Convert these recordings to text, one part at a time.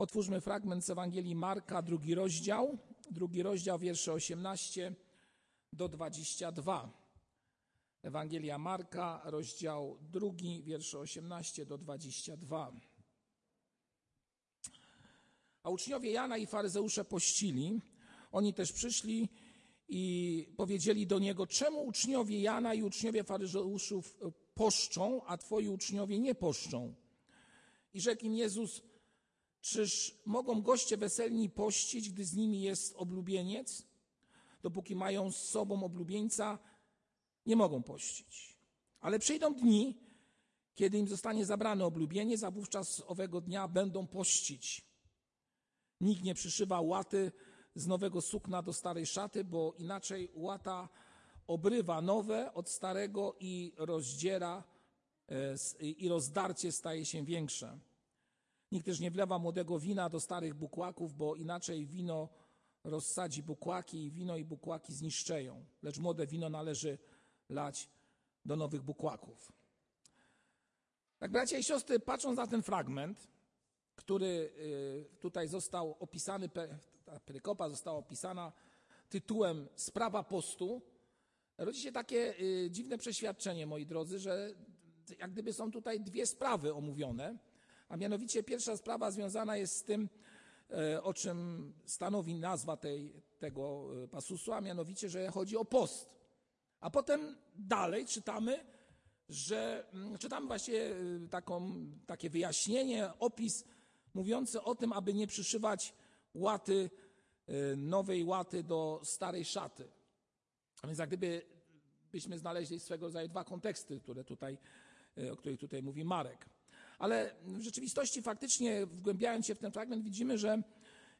Otwórzmy fragment z Ewangelii Marka, drugi rozdział, drugi rozdział, wiersze 18 do 22. Ewangelia Marka, rozdział drugi, wiersze 18 do 22. A uczniowie Jana i faryzeusze pościli. Oni też przyszli i powiedzieli do niego, czemu uczniowie Jana i uczniowie faryzeuszów poszczą, a twoi uczniowie nie poszczą? I rzekł im Jezus, czyż mogą goście weselni pościć, gdy z nimi jest oblubieniec? Dopóki mają z sobą oblubieńca, nie mogą pościć. Ale przyjdą dni, kiedy im zostanie zabrany oblubieniec, a wówczas owego dnia będą pościć. Nikt nie przyszywa łaty z nowego sukna do starej szaty, bo inaczej łata obrywa nowe od starego i rozdziera i rozdarcie staje się większe. Nikt też nie wlewa młodego wina do starych bukłaków, bo inaczej wino rozsadzi bukłaki i wino i bukłaki zniszczeją, lecz młode wino należy lać do nowych bukłaków. Tak, bracia i siostry, patrząc na ten fragment, który y, tutaj został opisany, ta perykopa została opisana tytułem Sprawa postu, rodzi się takie y, dziwne przeświadczenie, moi drodzy, że jak gdyby są tutaj dwie sprawy omówione, a mianowicie pierwsza sprawa związana jest z tym, e, o czym stanowi nazwa tej, tego e, pasusu, a mianowicie, że chodzi o post. A potem dalej czytamy, że mm, czytamy właśnie e, taką, takie wyjaśnienie, opis mówiący o tym, aby nie przyszywać łaty, nowej łaty do starej szaty. A więc jak gdyby byśmy znaleźli swego rodzaju dwa konteksty, które tutaj, o których tutaj mówi Marek. Ale w rzeczywistości faktycznie, wgłębiając się w ten fragment, widzimy, że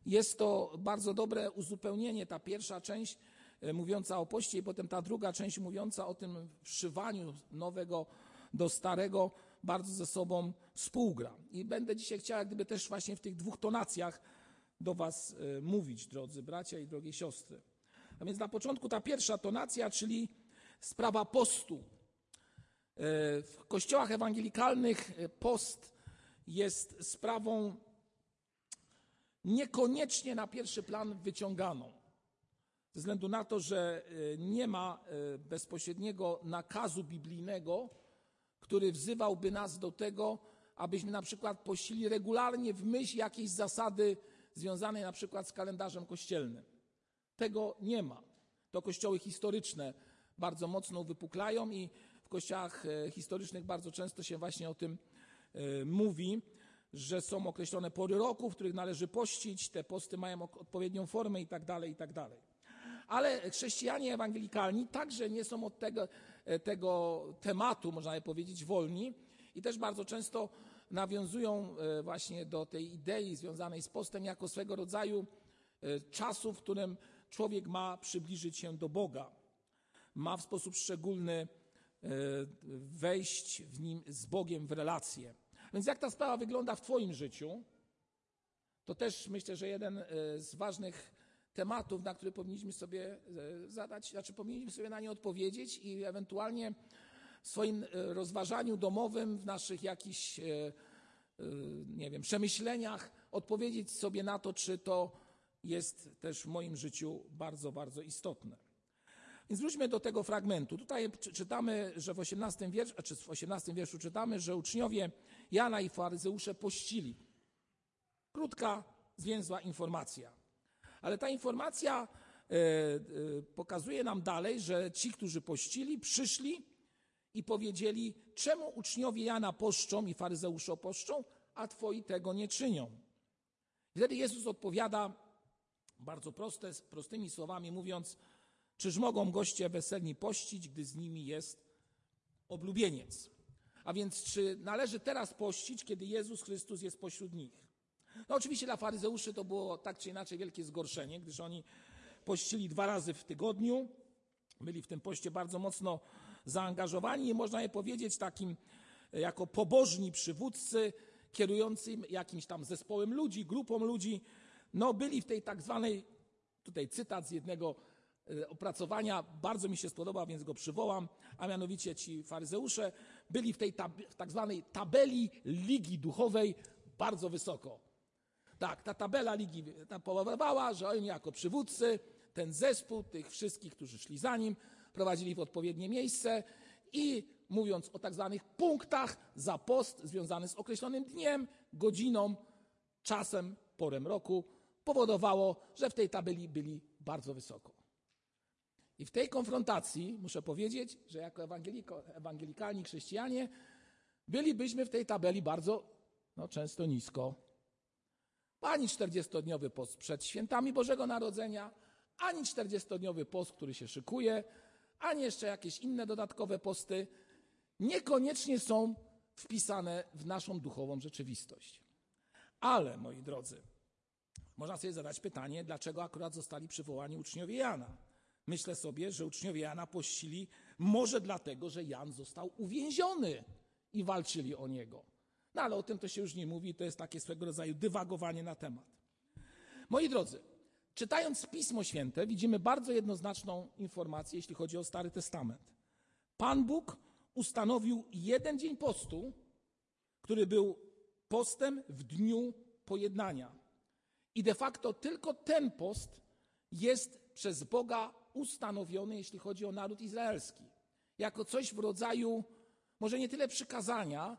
jest to bardzo dobre uzupełnienie. Ta pierwsza część e, mówiąca o poście i potem ta druga część mówiąca o tym wszywaniu nowego do starego bardzo ze sobą współgra. I będę dzisiaj chciał jak gdyby też właśnie w tych dwóch tonacjach do was e, mówić, drodzy bracia i drogie siostry. A więc na początku ta pierwsza tonacja, czyli sprawa postu. E, w kościołach ewangelikalnych e, post jest sprawą niekoniecznie na pierwszy plan wyciąganą. Ze względu na to, że e, nie ma bezpośredniego nakazu biblijnego, który wzywałby nas do tego, abyśmy na przykład pościli regularnie w myśl jakiejś zasady związanej na przykład z kalendarzem kościelnym. Tego nie ma. To kościoły historyczne bardzo mocno wypuklają i kościołach e, historycznych bardzo często się właśnie o tym e, mówi, że są określone pory roku, w których należy pościć, te posty mają odpowiednią formę i tak dalej, i tak dalej. Ale chrześcijanie ewangelikalni także nie są od tego, e, tego tematu, można by powiedzieć, wolni i też bardzo często nawiązują właśnie do tej idei związanej z postem jako swego rodzaju czasu, w którym człowiek ma przybliżyć się do Boga. Ma w sposób szczególny wejść w nim z Bogiem w relację. Więc jak ta sprawa wygląda w Twoim życiu, to też myślę, że jeden e, z ważnych tematów, na który powinniśmy sobie e, zadać, znaczy powinniśmy sobie na nie odpowiedzieć i ewentualnie w swoim rozważaniu domowym, w naszych jakichś, nie wiem, przemyśleniach odpowiedzieć sobie na to, czy to jest też w moim życiu bardzo, bardzo istotne. Więc wróćmy do tego fragmentu. Tutaj czytamy, że w 18 wierszu, czy w 18 wierszu czytamy, że uczniowie Jana i faryzeusze pościli. Krótka, zwięzła informacja. Ale ta informacja e, e, pokazuje nam dalej, że ci, którzy pościli, przyszli i powiedzieli, czemu uczniowie Jana poszczą i faryzeusze poszczą, a twoi tego nie czynią. Wtedy Jezus odpowiada bardzo proste, prostymi słowami, mówiąc, Czyż mogą goście weselni pościć, gdy z nimi jest oblubieniec? A więc czy należy teraz pościć, kiedy Jezus Chrystus jest pośród nich? No oczywiście dla faryzeuszy to było tak czy inaczej wielkie zgorszenie, gdyż oni pościli dwa razy w tygodniu, byli w tym poście bardzo mocno zaangażowani i można je powiedzieć takim e, jako pobożni przywódcy kierującym jakimś tam zespołem ludzi, grupą ludzi, no byli w tej tak zwanej, tutaj cytat z jednego opracowania bardzo mi się spodobał, więc go przywołam, a mianowicie ci faryzeusze byli w tej tab w tak zwanej tabeli ligi duchowej bardzo wysoko. Tak, ta tabela ligi powodowała, że oni jako przywódcy, ten zespół tych wszystkich, którzy szli za nim, prowadzili w odpowiednie miejsce i mówiąc o tak zwanych punktach za post związany z określonym dniem, godziną, czasem, porem roku, powodowało, że w tej tabeli byli bardzo wysoko. I w tej konfrontacji muszę powiedzieć, że jako ewangelikalni chrześcijanie bylibyśmy w tej tabeli bardzo no, często nisko. Ani 40-dniowy post przed świętami Bożego Narodzenia, ani 40-dniowy post, który się szykuje, ani jeszcze jakieś inne dodatkowe posty niekoniecznie są wpisane w naszą duchową rzeczywistość. Ale, moi drodzy, można sobie zadać pytanie, dlaczego akurat zostali przywołani uczniowie Jana. Myślę sobie, że uczniowie Jana pościli może dlatego, że Jan został uwięziony i walczyli o niego. No ale o tym to się już nie mówi, to jest takie swego rodzaju dywagowanie na temat. Moi drodzy, czytając Pismo Święte, widzimy bardzo jednoznaczną informację, jeśli chodzi o Stary Testament. Pan Bóg ustanowił jeden dzień postu, który był postem w dniu pojednania. I de facto tylko ten post jest przez Boga ustanowiony, jeśli chodzi o naród izraelski, jako coś w rodzaju, może nie tyle przykazania,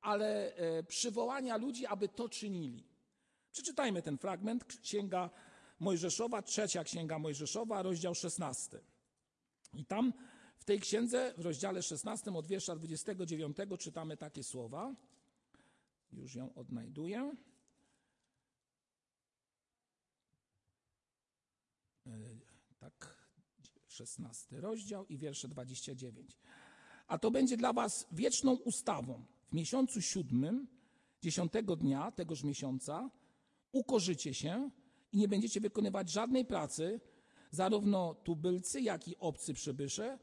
ale e, przywołania ludzi, aby to czynili. Przeczytajmy ten fragment, Księga Mojżeszowa, trzecia Księga Mojżeszowa, rozdział 16. I tam w tej księdze, w rozdziale 16, od wiersza 29 czytamy takie słowa. Już ją odnajduję. E, tak, 16 rozdział i wiersze 29. A to będzie dla was wieczną ustawą. W miesiącu siódmym, dziesiątego dnia tegoż miesiąca, ukorzycie się i nie będziecie wykonywać żadnej pracy, zarówno tubylcy, jak i obcy przybysze,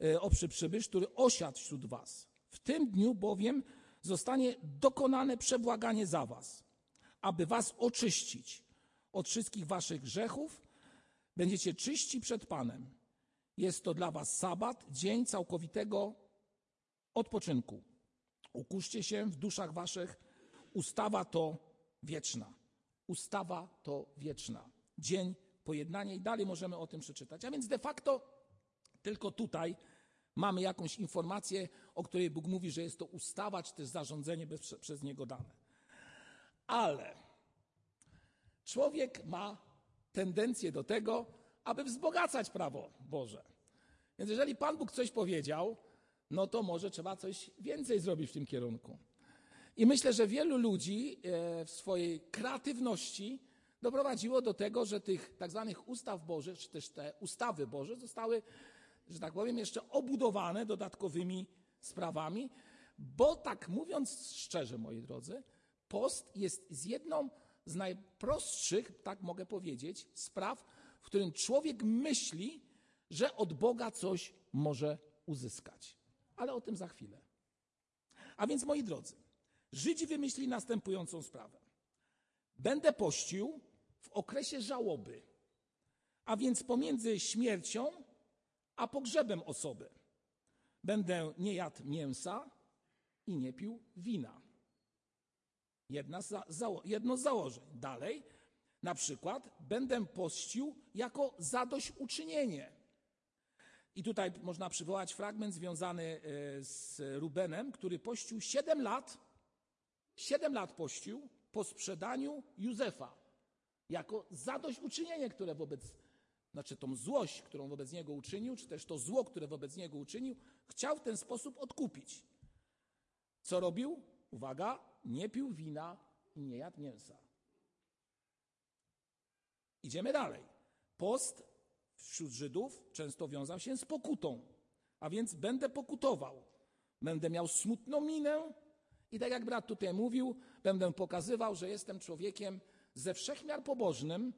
e, obcy przybysz, który osiadł wśród was. W tym dniu bowiem zostanie dokonane przebłaganie za was, aby was oczyścić od wszystkich waszych grzechów. Będziecie czyści przed Panem. Jest to dla was sabat, dzień całkowitego odpoczynku. Ukuszcie się w duszach waszych. Ustawa to wieczna. Ustawa to wieczna. Dzień pojednania i dalej możemy o tym przeczytać. A więc de facto tylko tutaj mamy jakąś informację, o której Bóg mówi, że jest to ustawa, czy też zarządzenie bez, przez Niego dane. Ale człowiek ma tendencję do tego, aby wzbogacać prawo Boże. Więc jeżeli Pan Bóg coś powiedział, no to może trzeba coś więcej zrobić w tym kierunku. I myślę, że wielu ludzi e, w swojej kreatywności doprowadziło do tego, że tych tak zwanych ustaw Bożych, czy też te ustawy Boże zostały, że tak powiem, jeszcze obudowane dodatkowymi sprawami, bo tak mówiąc szczerze, moi drodzy, post jest z jedną z najprostszych, tak mogę powiedzieć, spraw, w którym człowiek myśli, że od Boga coś może uzyskać. Ale o tym za chwilę. A więc, moi drodzy, Żydzi wymyślili następującą sprawę. Będę pościł w okresie żałoby, a więc pomiędzy śmiercią a pogrzebem osoby. Będę nie jadł mięsa i nie pił wina. Jedna z, jedno z założeń. Dalej, na przykład, będę pościł jako zadośćuczynienie. I tutaj można przywołać fragment związany e, z Rubenem, który pościł 7 lat, 7 lat pościł po sprzedaniu Józefa. Jako zadośćuczynienie, które wobec, znaczy tą złość, którą wobec niego uczynił, czy też to zło, które wobec niego uczynił, chciał w ten sposób odkupić. Co robił? Uwaga, nie pił wina i nie jadł mięsa. Idziemy dalej. Post wśród Żydów często wiązał się z pokutą, a więc będę pokutował. Będę miał smutną minę i tak jak brat tutaj mówił, będę pokazywał, że jestem człowiekiem ze wszechmiar pobożnym,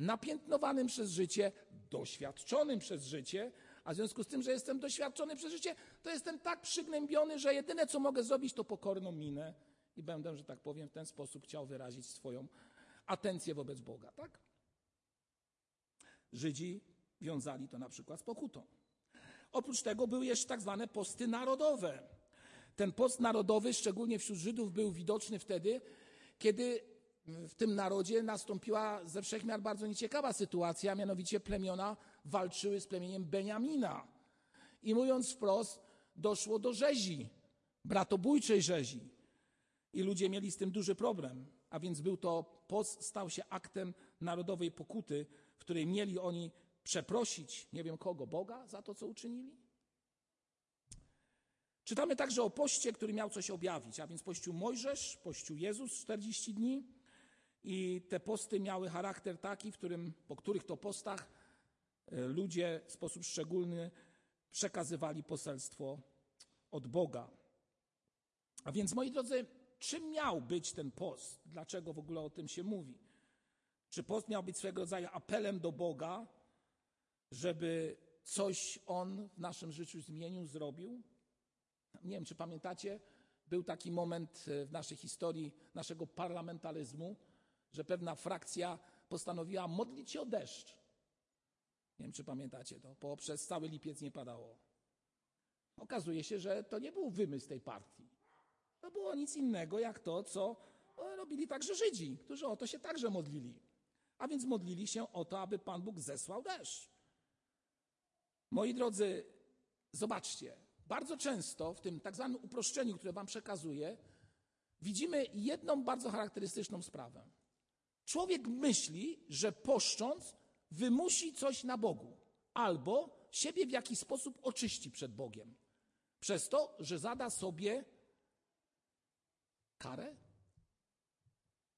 napiętnowanym przez życie, doświadczonym przez życie, a w związku z tym, że jestem doświadczony przez życie, to jestem tak przygnębiony, że jedyne co mogę zrobić, to pokorną minę i będę, że tak powiem, w ten sposób chciał wyrazić swoją atencję wobec Boga, tak? Żydzi wiązali to na przykład z pokutą. Oprócz tego były jeszcze tak zwane posty narodowe. Ten post narodowy, szczególnie wśród Żydów, był widoczny wtedy, kiedy w tym narodzie nastąpiła ze wszechmiar bardzo nieciekawa sytuacja, mianowicie plemiona walczyły z plemieniem Beniamina. I mówiąc wprost, doszło do rzezi, bratobójczej rzezi. I ludzie mieli z tym duży problem. A więc był to, post stał się aktem narodowej pokuty, w której mieli oni przeprosić, nie wiem kogo, Boga za to, co uczynili? Czytamy także o poście, który miał coś objawić, a więc pościł Mojżesz, pościł Jezus 40 dni i te posty miały charakter taki, w którym, po których to postach e, ludzie w sposób szczególny przekazywali poselstwo od Boga. A więc, moi drodzy, czym miał być ten post? Dlaczego w ogóle o tym się mówi? Czy post miał być swego rodzaju apelem do Boga, żeby coś On w naszym życiu zmienił, zrobił? Nie wiem, czy pamiętacie, był taki moment e, w naszej historii naszego parlamentaryzmu, że pewna frakcja postanowiła modlić się o deszcz. Nie wiem, czy pamiętacie to, bo przez cały lipiec nie padało. Okazuje się, że to nie był wymysł tej partii. To było nic innego jak to, co robili także Żydzi, którzy o to się także modlili. A więc modlili się o to, aby Pan Bóg zesłał deszcz. Moi drodzy, zobaczcie, bardzo często w tym tak zwanym uproszczeniu, które Wam przekazuję, widzimy jedną bardzo charakterystyczną sprawę. Człowiek myśli, że poszcząc wymusi coś na Bogu albo siebie w jakiś sposób oczyści przed Bogiem. Przez to, że zada sobie karę?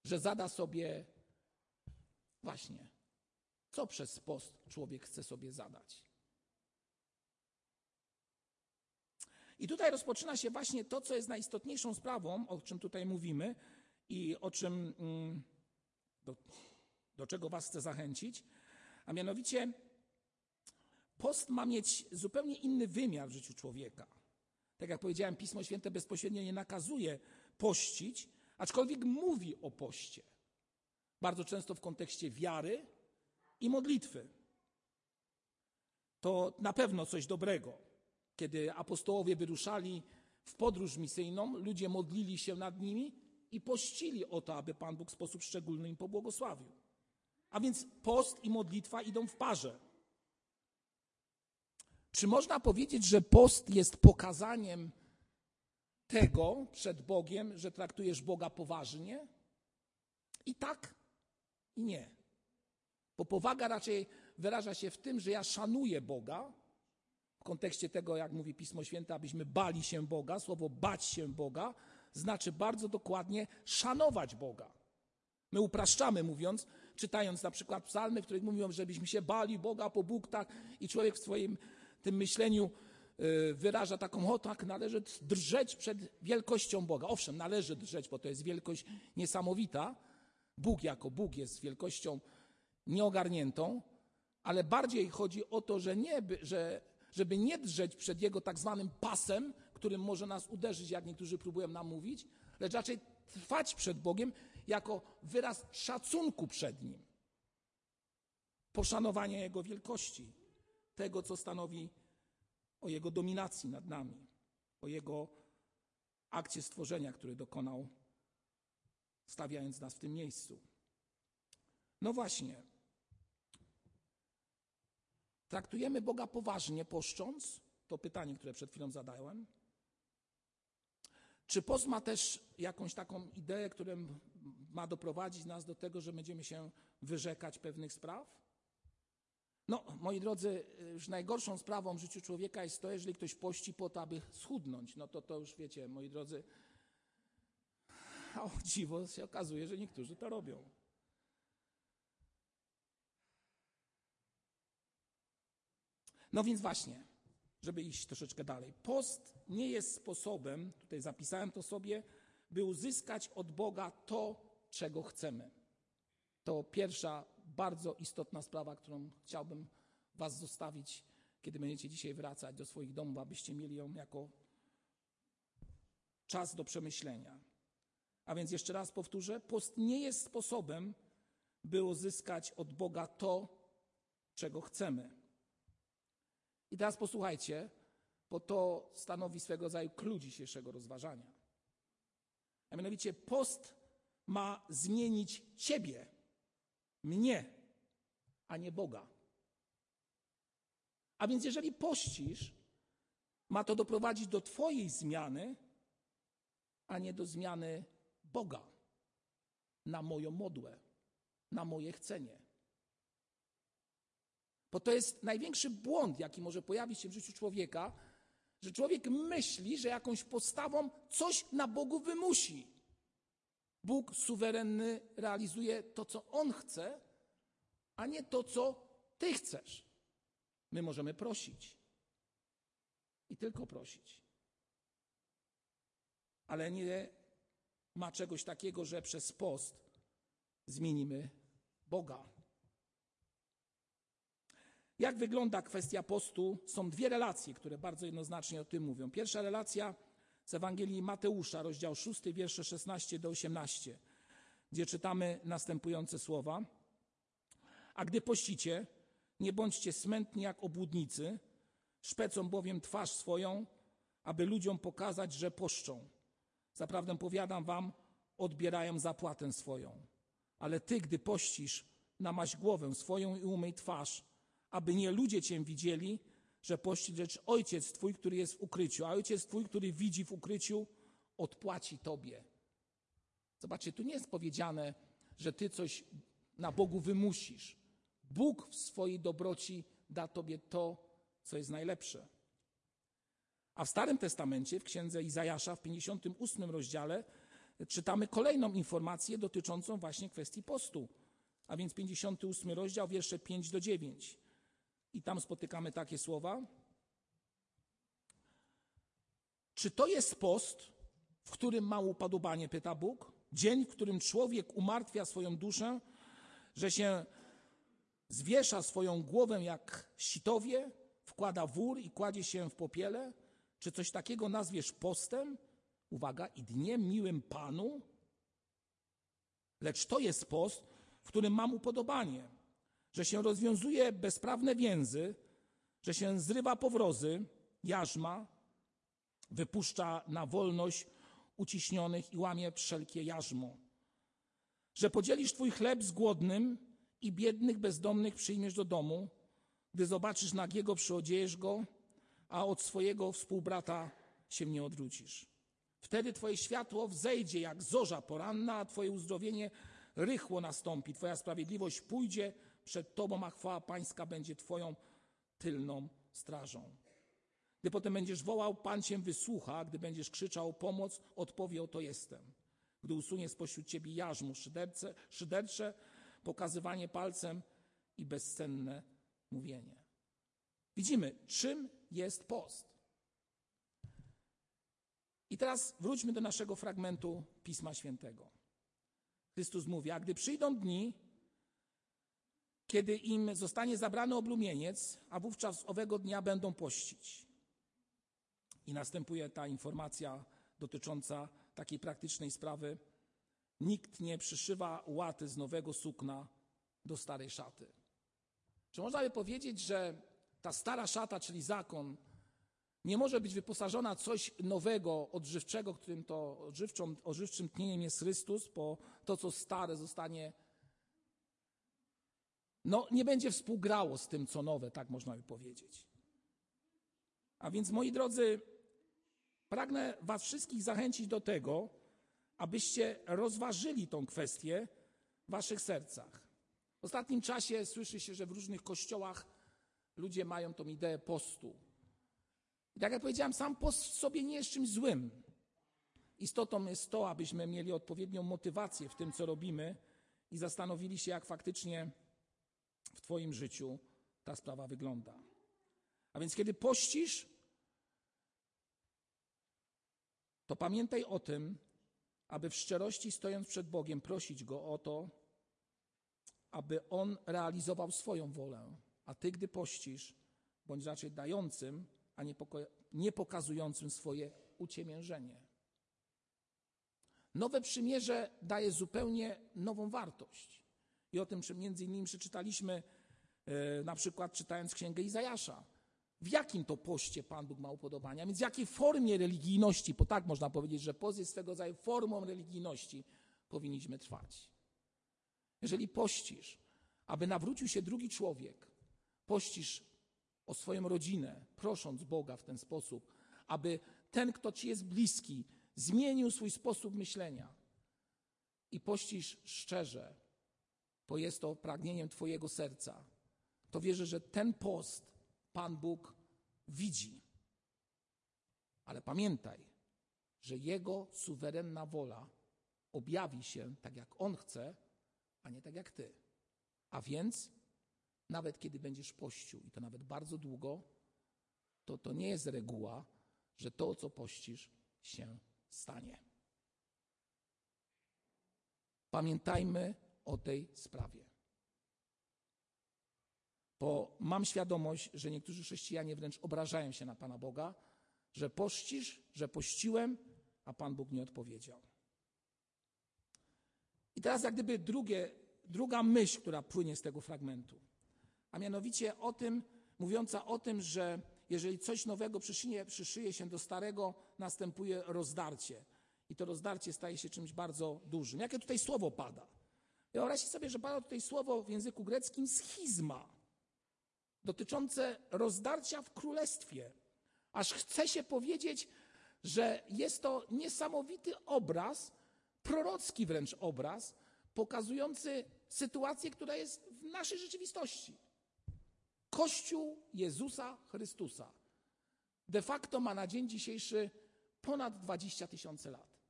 Że zada sobie właśnie, co przez post człowiek chce sobie zadać. I tutaj rozpoczyna się właśnie to, co jest najistotniejszą sprawą, o czym tutaj mówimy i o czym, mm, do, do czego Was chcę zachęcić, a mianowicie post ma mieć zupełnie inny wymiar w życiu człowieka. Tak jak powiedziałem, Pismo Święte bezpośrednio nie nakazuje pościć, aczkolwiek mówi o poście. Bardzo często w kontekście wiary i modlitwy. To na pewno coś dobrego. Kiedy apostołowie wyruszali w podróż misyjną, ludzie modlili się nad nimi i pościli o to, aby Pan Bóg w sposób szczególny im pobłogosławił. A więc post i modlitwa idą w parze. Czy można powiedzieć, że post jest pokazaniem tego przed Bogiem, że traktujesz Boga poważnie? I tak, i nie. Bo powaga raczej wyraża się w tym, że ja szanuję Boga, w kontekście tego, jak mówi Pismo Święte, abyśmy bali się Boga. Słowo bać się Boga znaczy bardzo dokładnie szanować Boga. My upraszczamy, mówiąc, czytając na przykład psalmy, w których mówią, żebyśmy się bali Boga po buktach i człowiek w swoim tym myśleniu y, wyraża taką, o tak, należy drżeć przed wielkością Boga. Owszem, należy drżeć, bo to jest wielkość niesamowita. Bóg jako Bóg jest wielkością nieogarniętą, ale bardziej chodzi o to, że nie, że, żeby nie drżeć przed Jego tak zwanym pasem, którym może nas uderzyć, jak niektórzy próbują nam mówić, lecz raczej trwać przed Bogiem jako wyraz szacunku przed Nim. Poszanowania Jego wielkości, tego, co stanowi o Jego dominacji nad nami, o Jego akcie stworzenia, który dokonał, stawiając nas w tym miejscu. No właśnie. Traktujemy Boga poważnie, poszcząc? To pytanie, które przed chwilą zadałem. Czy post ma też jakąś taką ideę, która ma doprowadzić nas do tego, że będziemy się wyrzekać pewnych spraw? No, moi drodzy, już najgorszą sprawą w życiu człowieka jest to, jeżeli ktoś pości po to, aby schudnąć. No to to już wiecie, moi drodzy, a o dziwo się okazuje, że niektórzy to robią. No więc właśnie, żeby iść troszeczkę dalej. Post nie jest sposobem, tutaj zapisałem to sobie, by uzyskać od Boga to, czego chcemy. To pierwsza bardzo istotna sprawa, którą chciałbym Was zostawić, kiedy będziecie dzisiaj wracać do swoich domów, abyście mieli ją jako czas do przemyślenia. A więc jeszcze raz powtórzę: post nie jest sposobem, by uzyskać od Boga to, czego chcemy. I teraz posłuchajcie, bo to stanowi swego rodzaju klucz dzisiejszego rozważania. A mianowicie post ma zmienić ciebie, mnie, a nie Boga. A więc jeżeli pościsz, ma to doprowadzić do Twojej zmiany, a nie do zmiany Boga na moją modłę, na moje chcenie. Bo to jest największy błąd, jaki może pojawić się w życiu człowieka, że człowiek myśli, że jakąś postawą coś na Bogu wymusi. Bóg suwerenny realizuje to, co On chce, a nie to, co Ty chcesz. My możemy prosić. I tylko prosić. Ale nie ma czegoś takiego, że przez post zmienimy Boga. Jak wygląda kwestia postu? Są dwie relacje, które bardzo jednoznacznie o tym mówią. Pierwsza relacja z Ewangelii Mateusza, rozdział 6, wiersze 16 do 18, gdzie czytamy następujące słowa. A gdy pościcie, nie bądźcie smętni jak obłudnicy, szpecą bowiem twarz swoją, aby ludziom pokazać, że poszczą. Zaprawdę powiadam wam, odbierają zapłatę swoją. Ale ty, gdy pościsz, namaś głowę swoją i umyj twarz, aby nie ludzie cię widzieli, że pościsz, lecz ojciec twój, który jest w ukryciu, a ojciec twój, który widzi w ukryciu, odpłaci tobie. Zobaczcie, tu nie jest powiedziane, że ty coś na Bogu wymusisz. Bóg w swojej dobroci da tobie to, co jest najlepsze. A w Starym Testamencie, w księdze Izajasza, w 58 rozdziale, czytamy kolejną informację dotyczącą właśnie kwestii postu. A więc 58 rozdział, wiersze 5 do 9. I tam spotykamy takie słowa. Czy to jest post, w którym ma upadobanie, pyta Bóg? Dzień, w którym człowiek umartwia swoją duszę, że się zwiesza swoją głowę jak sitowie, wkłada wór i kładzie się w popiele? Czy coś takiego nazwiesz postem? Uwaga, i dniem miłym Panu? Lecz to jest post, w którym mam upodobanie, że się rozwiązuje bezprawne więzy, że się zrywa powrozy, jarzma, wypuszcza na wolność uciśnionych i łamie wszelkie jarzmo. Że podzielisz Twój chleb z głodnym i biednych, bezdomnych przyjmiesz do domu, gdy zobaczysz nagiego, przyodziejesz go, a od swojego współbrata się nie odwrócisz. Wtedy Twoje światło wzejdzie jak zorza poranna, a Twoje uzdrowienie rychło nastąpi. Twoja sprawiedliwość pójdzie przed Tobą, a chwała Pańska będzie Twoją tylną strażą. Gdy potem będziesz wołał, Pan Cię wysłucha, gdy będziesz krzyczał pomoc, odpowie, oto jestem. Gdy usunie spośród Ciebie jarzmo, szyderce, szydercze, pokazywanie palcem i bezcenne mówienie. Widzimy, czym jest post. I teraz wróćmy do naszego fragmentu Pisma Świętego. Chrystus mówi, a gdy przyjdą dni, kiedy im zostanie zabrany oblumieniec, a wówczas owego dnia będą pościć. I następuje ta informacja dotycząca takiej praktycznej sprawy. Nikt nie przyszywa łaty z nowego sukna do starej szaty. Czy można by powiedzieć, że ta stara szata, czyli zakon, nie może być wyposażona coś nowego, odżywczego, którym to odżywczą, odżywczym tnieniem jest Chrystus, bo to, co stare, zostanie. No, nie będzie współgrało z tym, co nowe, tak można by powiedzieć. A więc, moi drodzy, pragnę Was wszystkich zachęcić do tego, abyście rozważyli tą kwestię w Waszych sercach. W ostatnim czasie słyszy się, że w różnych kościołach ludzie mają tą ideę postu. I tak jak powiedziałem, sam post w sobie nie jest czymś złym. Istotą jest to, abyśmy mieli odpowiednią motywację w tym, co robimy i zastanowili się, jak faktycznie w Twoim życiu ta sprawa wygląda. A więc, kiedy pościsz, to pamiętaj o tym, aby w szczerości stojąc przed Bogiem prosić Go o to, aby On realizował swoją wolę. A Ty, gdy pościsz, bądź raczej dającym, a nie, nie pokazującym swoje uciemiężenie. Nowe przymierze daje zupełnie nową wartość. I o tym między innymi przeczytaliśmy e, na przykład czytając Księgę Izajasza. W jakim to poście Pan Bóg ma upodobania? Więc w jakiej formie religijności, bo tak można powiedzieć, że post jest swego rodzaju formą religijności, powinniśmy trwać. Jeżeli pościsz, aby nawrócił się drugi człowiek, pościsz o swoją rodzinę, prosząc Boga w ten sposób, aby ten, kto ci jest bliski, zmienił swój sposób myślenia i pościsz szczerze, bo jest to pragnieniem Twojego serca, to wierzę, że ten post Pan Bóg widzi. Ale pamiętaj, że Jego suwerenna wola objawi się tak, jak On chce, a nie tak jak Ty. A więc, nawet kiedy będziesz pościł, i to nawet bardzo długo, to to nie jest reguła, że to, co pościsz, się stanie. Pamiętajmy o tej sprawie. Bo mam świadomość, że niektórzy chrześcijanie wręcz obrażają się na Pana Boga, że pościsz, że pościłem, a Pan Bóg nie odpowiedział. I teraz jak gdyby drugie, druga myśl, która płynie z tego fragmentu, a mianowicie o tym, mówiąca o tym, że jeżeli coś nowego przyszyje, przyszyje się do starego, następuje rozdarcie. I to rozdarcie staje się czymś bardzo dużym. Jakie tutaj słowo pada? Wyobraźcie sobie, że pada tutaj słowo w języku greckim schizma, dotyczące rozdarcia w królestwie. Aż chce się powiedzieć, że jest to niesamowity obraz, prorocki wręcz obraz, pokazujący sytuację, która jest w naszej rzeczywistości. Kościół Jezusa Chrystusa de facto ma na dzień dzisiejszy ponad 20 tysięcy lat.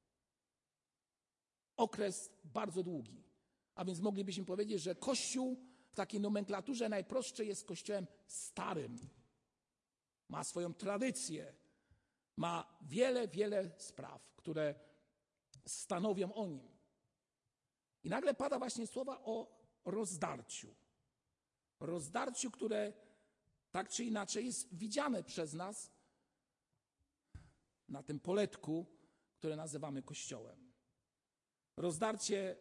Okres bardzo długi. A więc moglibyśmy powiedzieć, że Kościół w takiej nomenklaturze najprostszej jest Kościołem starym. Ma swoją tradycję, ma wiele, wiele spraw, które stanowią o nim. I nagle pada właśnie słowa o rozdarciu. Rozdarciu, które tak czy inaczej jest widziane przez nas na tym poletku, które nazywamy Kościołem. Rozdarcie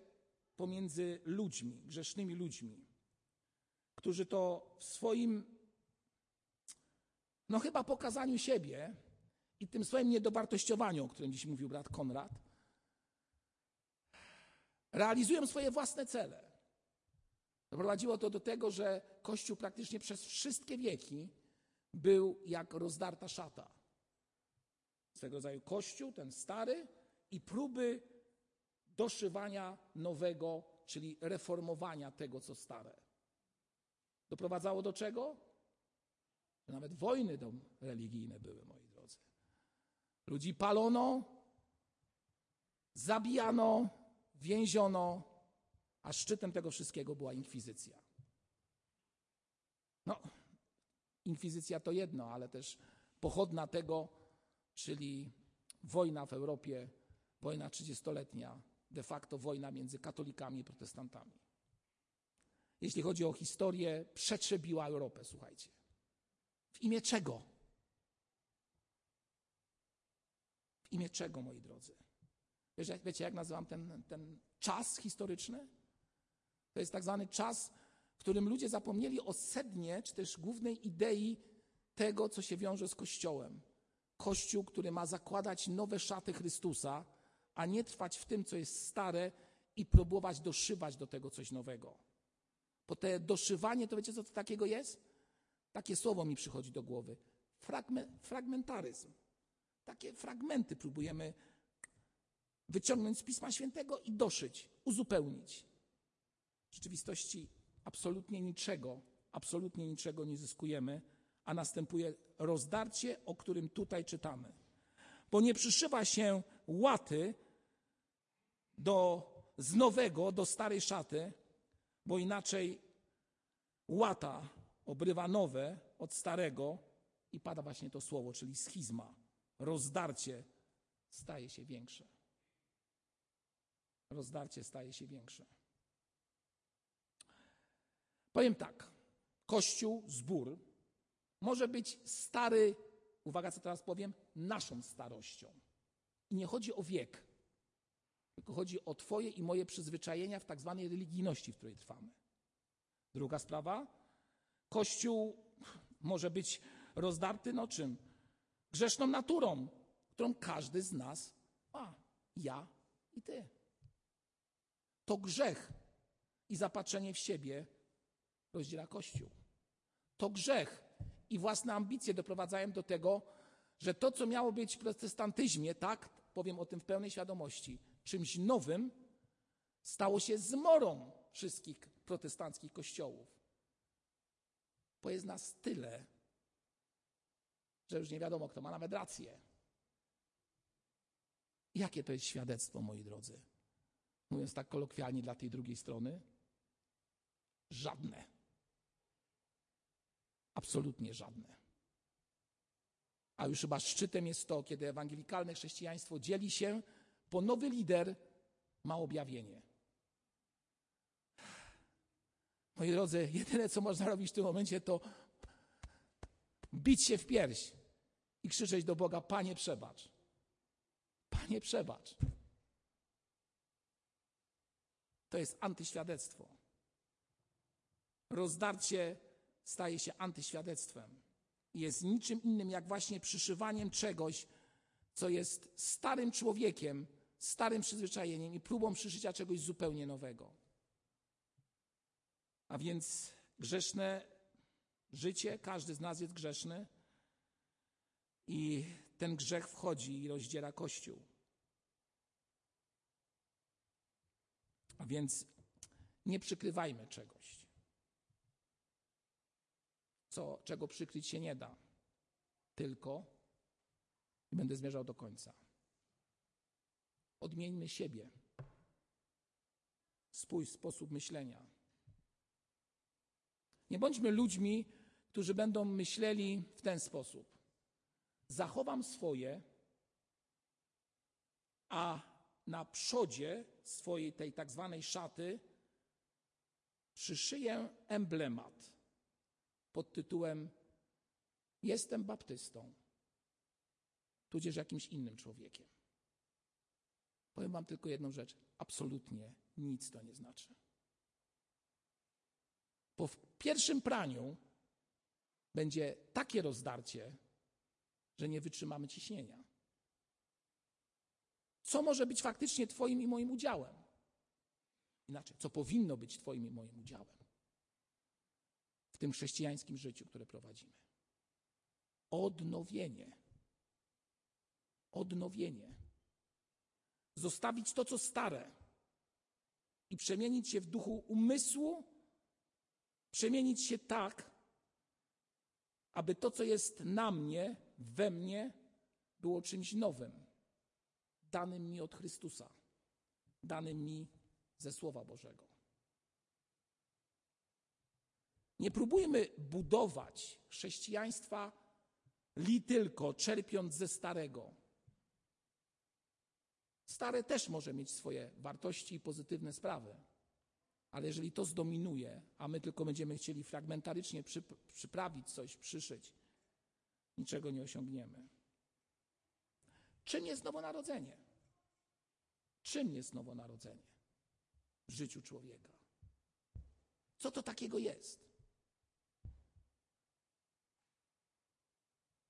pomiędzy ludźmi, grzesznymi ludźmi, którzy to w swoim, no chyba pokazaniu siebie i tym swoim niedowartościowaniu, o którym dziś mówił brat Konrad, realizują swoje własne cele. Doprowadziło to do tego, że Kościół praktycznie przez wszystkie wieki był jak rozdarta szata. Z tego rodzaju Kościół, ten stary, i próby doszywania nowego, czyli reformowania tego, co stare. Doprowadzało do czego? Nawet wojny religijne były, moi drodzy. Ludzi palono, zabijano, więziono, a szczytem tego wszystkiego była inkwizycja. No, inkwizycja to jedno, ale też pochodna tego, czyli wojna w Europie, wojna trzydziestoletnia, de facto wojna między katolikami i protestantami. Jeśli chodzi o historię, przetrzebiła Europę, słuchajcie. W imię czego? W imię czego, moi drodzy? Wiecie, wiecie jak nazywam ten, ten czas historyczny? To jest tak zwany czas, w którym ludzie zapomnieli o sednie, czy też głównej idei tego, co się wiąże z Kościołem. Kościół, który ma zakładać nowe szaty Chrystusa, a nie trwać w tym, co jest stare i próbować doszywać do tego coś nowego. Bo te doszywanie, to wiecie, co to takiego jest? Takie słowo mi przychodzi do głowy. fragmentaryzm. Takie fragmenty próbujemy wyciągnąć z Pisma Świętego i doszyć, uzupełnić. W rzeczywistości absolutnie niczego, absolutnie niczego nie zyskujemy, a następuje rozdarcie, o którym tutaj czytamy. Bo nie przyszywa się łaty do, z nowego do starej szaty, bo inaczej łata obrywa nowe od starego i pada właśnie to słowo, czyli schizma. Rozdarcie staje się większe. Rozdarcie staje się większe. Powiem tak. Kościół, zbór może być stary, uwaga co teraz powiem, naszą starością. I nie chodzi o wiek, tylko chodzi o Twoje i moje przyzwyczajenia w tak zwanej religijności, w której trwamy. Druga sprawa. Kościół może być rozdarty, no czym? Grzeszną naturą, którą każdy z nas ma. Ja i Ty. To grzech i zapatrzenie w siebie rozdziela Kościół. To grzech i własne ambicje doprowadzają do tego, że to, co miało być w protestantyzmie, tak, powiem o tym w pełnej świadomości, czymś nowym, stało się zmorą wszystkich protestanckich kościołów. Bo jest nas tyle, że już nie wiadomo, kto ma nawet rację. Jakie to jest świadectwo, moi drodzy? Mówiąc tak kolokwialnie dla tej drugiej strony, żadne. Absolutnie żadne. A już chyba szczytem jest to, kiedy ewangelikalne chrześcijaństwo dzieli się, bo nowy lider ma objawienie. Moi drodzy, jedyne co można robić w tym momencie to bić się w pierś i krzyczeć do Boga: Panie, przebacz. Panie, przebacz. To jest antyświadectwo. Rozdarcie staje się antyświadectwem. Jest niczym innym jak właśnie przyszywaniem czegoś, co jest starym człowiekiem, starym przyzwyczajeniem i próbą przyszycia czegoś zupełnie nowego. A więc grzeszne życie, każdy z nas jest grzeszny i ten grzech wchodzi i rozdziela Kościół. A więc nie przykrywajmy czegoś, co, czego przykryć się nie da. Tylko, i będę zmierzał do końca, odmieńmy siebie, swój sposób myślenia. Nie bądźmy ludźmi, którzy będą myśleli w ten sposób. Zachowam swoje, a na przodzie swojej tej tak zwanej szaty przyszyję emblemat pod tytułem Jestem baptystą, tudzież jakimś innym człowiekiem. Powiem Wam tylko jedną rzecz. Absolutnie nic to nie znaczy. W pierwszym praniu będzie takie rozdarcie, że nie wytrzymamy ciśnienia. Co może być faktycznie Twoim i moim udziałem? Inaczej, co powinno być Twoim i moim udziałem w tym chrześcijańskim życiu, które prowadzimy? Odnowienie. Odnowienie. Zostawić to, co stare i przemienić się w duchu umysłu, przemienić się tak, aby to, co jest na mnie, we mnie, było czymś nowym danym mi od Chrystusa, danym mi ze Słowa Bożego. Nie próbujmy budować chrześcijaństwa li tylko czerpiąc ze starego. Stare też może mieć swoje wartości i pozytywne sprawy, ale jeżeli to zdominuje, a my tylko będziemy chcieli fragmentarycznie przyprawić coś, przyszyć, niczego nie osiągniemy. Czym jest nowonarodzenie? Czym jest nowonarodzenie w życiu człowieka? Co to takiego jest?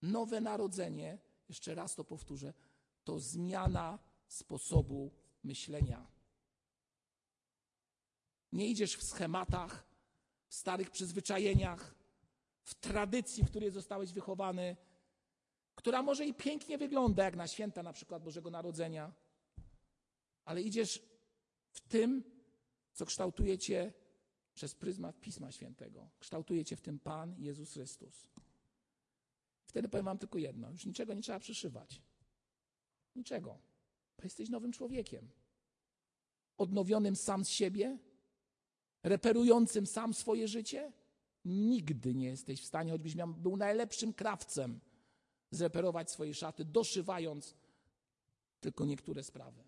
Nowe narodzenie, jeszcze raz to powtórzę, to zmiana sposobu myślenia. Nie idziesz w schematach, w starych przyzwyczajeniach, w tradycji, w której zostałeś wychowany, która może i pięknie wygląda, jak na święta na przykład Bożego Narodzenia, ale idziesz w tym, co kształtuje cię przez pryzmat Pisma Świętego. Kształtuje cię w tym Pan Jezus Chrystus. Wtedy powiem wam tylko jedno, już niczego nie trzeba przyszywać. Niczego. Bo jesteś nowym człowiekiem. Odnowionym sam z siebie, reperującym sam swoje życie. Nigdy nie jesteś w stanie, choćbyś miał, był najlepszym krawcem, zreperować swoje szaty, doszywając tylko niektóre sprawy.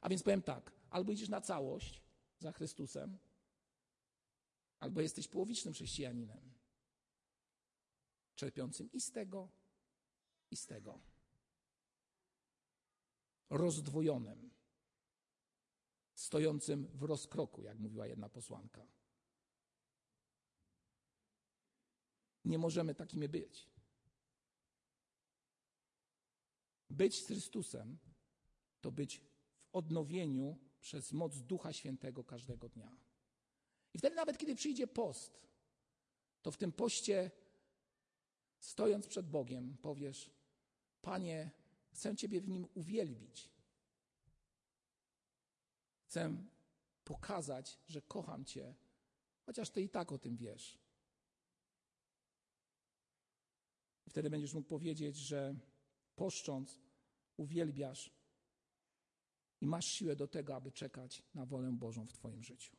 A więc powiem tak, albo idziesz na całość za Chrystusem, albo jesteś połowicznym chrześcijaninem, czerpiącym i z tego, i z tego. Rozdwojonym, stojącym w rozkroku, jak mówiła jedna posłanka. Nie możemy takimi być. Być z Chrystusem to być odnowieniu przez moc Ducha Świętego każdego dnia. I wtedy nawet kiedy przyjdzie post, to w tym poście, stojąc przed Bogiem, powiesz: Panie, chcę Ciebie w nim uwielbić. Chcę pokazać, że kocham Cię, chociaż Ty i tak o tym wiesz. Wtedy będziesz mógł powiedzieć, że poszcząc, uwielbiasz i masz siłę do tego, aby czekać na wolę Bożą w Twoim życiu.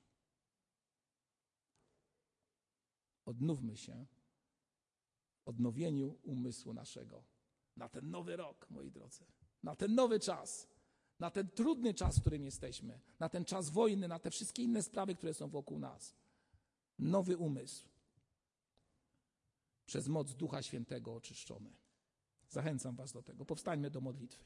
Odnówmy się odnowieniu umysłu naszego na ten nowy rok, moi drodzy, na ten nowy czas, na ten trudny czas, w którym jesteśmy, na ten czas wojny, na te wszystkie inne sprawy, które są wokół nas. Nowy umysł przez moc Ducha Świętego oczyszczony. Zachęcam Was do tego. Powstańmy do modlitwy.